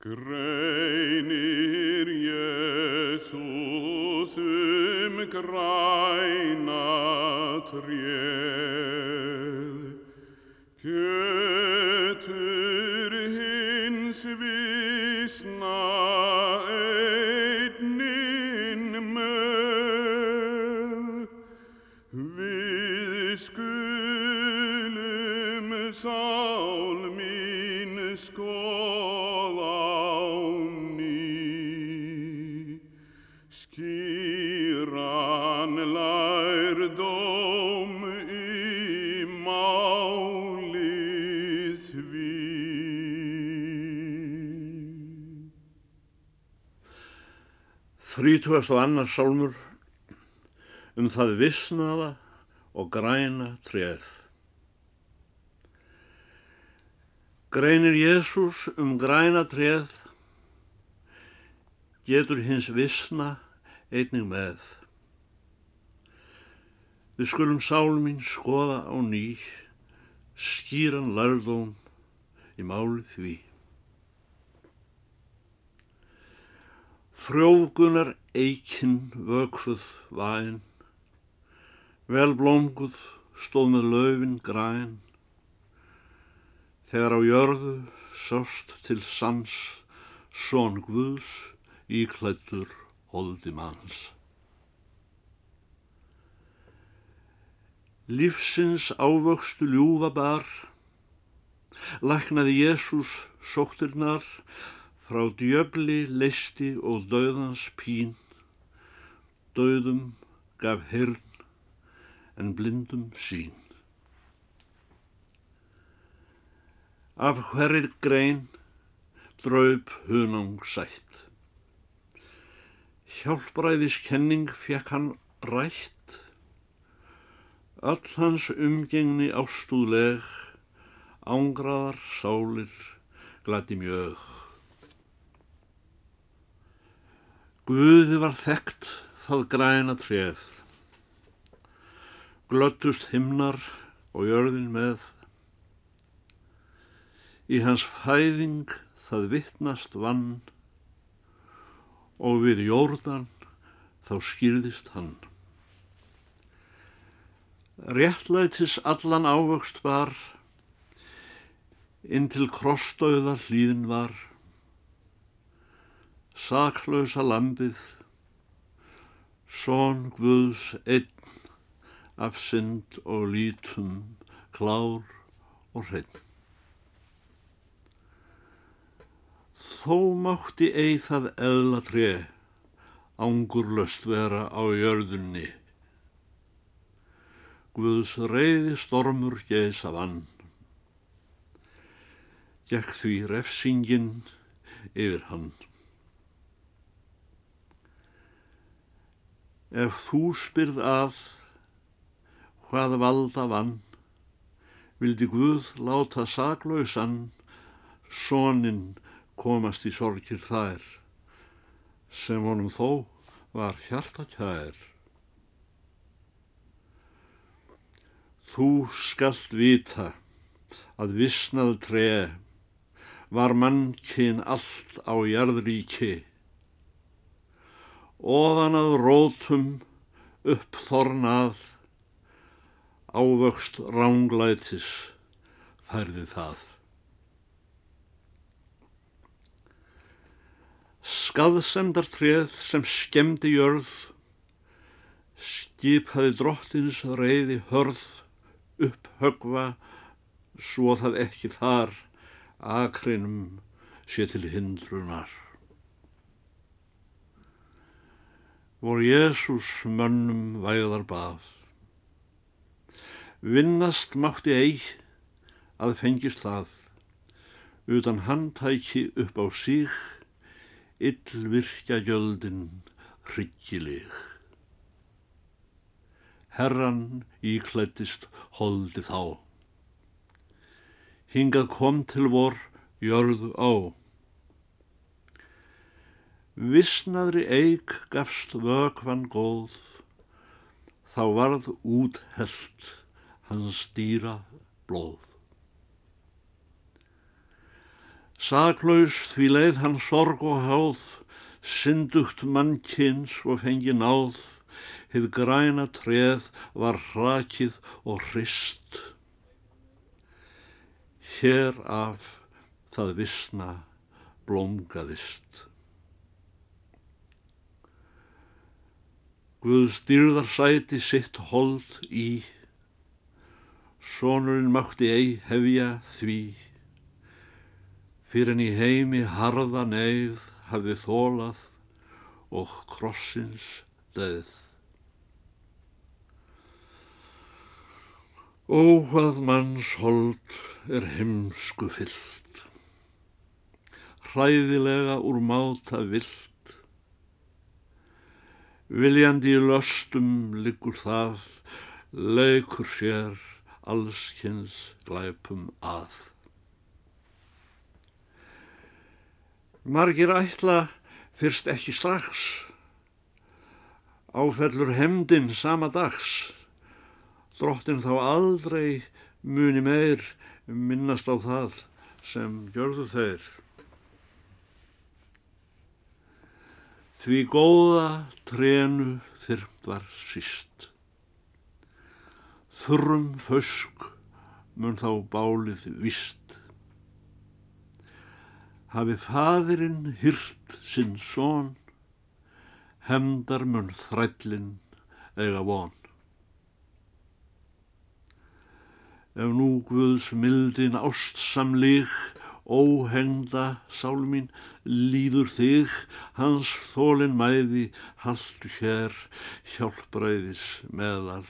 Greinir Jésús um græna tréð, Kjötur hins vísna einnin með, Við skulum sál mín skoða skýran lærdóm í máli því. Þrítugast og annars sálmur um það vissnaða og græna treð. Greinir Jésús um græna treð, getur hins vissna einnig með. Við skulum sál mín skoða á ný, skýran lærðóm í máli því. Frjófgunar eikinn vökfuð væn, vel blómguð stóð með laufin græn, þegar á jörðu sást til sans, són Guðs íklættur holdi manns. Lífsins ávöxtu ljúfa bar, læknaði Jésús sóttirnar, frá djöfli leisti og döðans pín, döðum gaf hirn en blindum sín. Af hverjir grein draup hunang sætt. Hjálpræðiskenning fekk hann rætt, öll hans umgengni ástúðleg, ángraðar sálir glati mjög. Guði var þekkt það græna treð, glöttust himnar og jörðin með. Í hans fæðing það vittnast vann og við jórdan þá skýrðist hann. Réttlætis allan ávöxt bar, inn til krossdauða hlýðin var, saklausa lambið, són Guðs einn af synd og lítum, klár og hreinn. Þó mátti eið það eðla tré, ángurlöst vera á jörðunni. Guðs reyði stormur geisa vann, gekk því refsingin yfir hann. Ef þú spyrð að hvað valda vann, vildi Guð láta saklausan sonin komast í sorgir þær, sem honum þó var hjartakær. Þú skalt vita að vissnað tre var mannkinn allt á jarðríki, ofan að rótum upp þornað, ávöxt ránglætis færði það. Skaðsemdartreð sem skemdi jörð, skipaði drottins reyði hörð upp högva svo það ekki þar akrinum sé til hindrunar. Vor Jésús mönnum væðar bað. Vinnast mátti eig að fengist það, utan hann tæki upp á síg illvirkja gjöldin hryggileg. Herran íklættist holdi þá. Hingað kom til vor jörðu á. Vissnaðri eig gafst vökvan góð, þá varð út held hans dýra blóð. Saklaus því leið hann sorg og háð, syndugt mannkins og fengi náð, hið græna treð var hrakið og hrist. Hér af það vissna blómgaðist. Guð styrðar sæti sitt hold í, sonurinn mátti ei hefja því, fyrir en í heimi harða neyð hafði þólað og krossins döð. Ó hvað manns hold er heimsku fyllt, hræðilega úr máta vilt, viljandi í löstum liggur það, leikur sér allskynns glæpum að. Margir ætla fyrst ekki strax, áfellur hemdin sama dags, drottin þá aldrei muni meir minnast á það sem gjörðu þeir. Því góða trenu þyrmt var síst. Þurrum fösk mun þá bálið vist hafi fadirinn hyrt sinn són, hemdar mun þrællin eiga von. Ef nú Guðs mildin ástsamlík, óhengda sál mín, líður þig, hans þólin mæði, haldu hér, hjálpræðis meðal,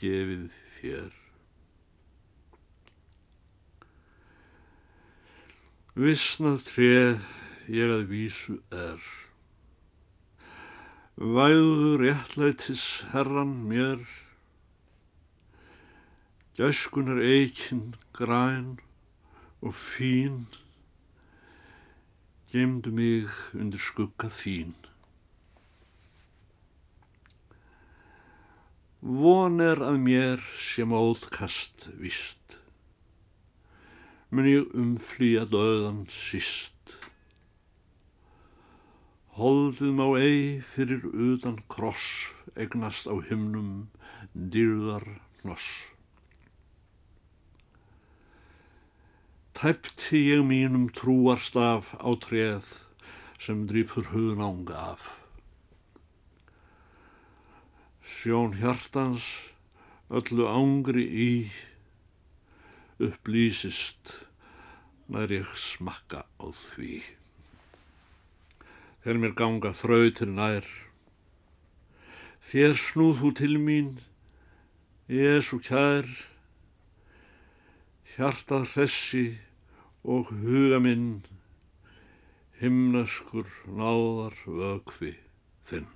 gefið þér. Vissnað treð ég að vísu er. Væðu réttlætis herran mér, Gæskunar eikinn græn og fín, Gemdu mig undir skugga þín. Von er að mér sem ótkast vist mun ég umflýja döðan síst. Holdið má ei fyrir utan kross egnast á himnum dýrðar hnoss. Tæpti ég mínum trúarstaf á treð sem drýpur hugnánga af. Sjón hjartans öllu ángri í upplýsist nær ég smakka á því. Þegar mér ganga þrautir nær, þér snúð þú til mín, Jésu kær, hjartað hressi og huga minn, himnaskur náðar vökvi þinn.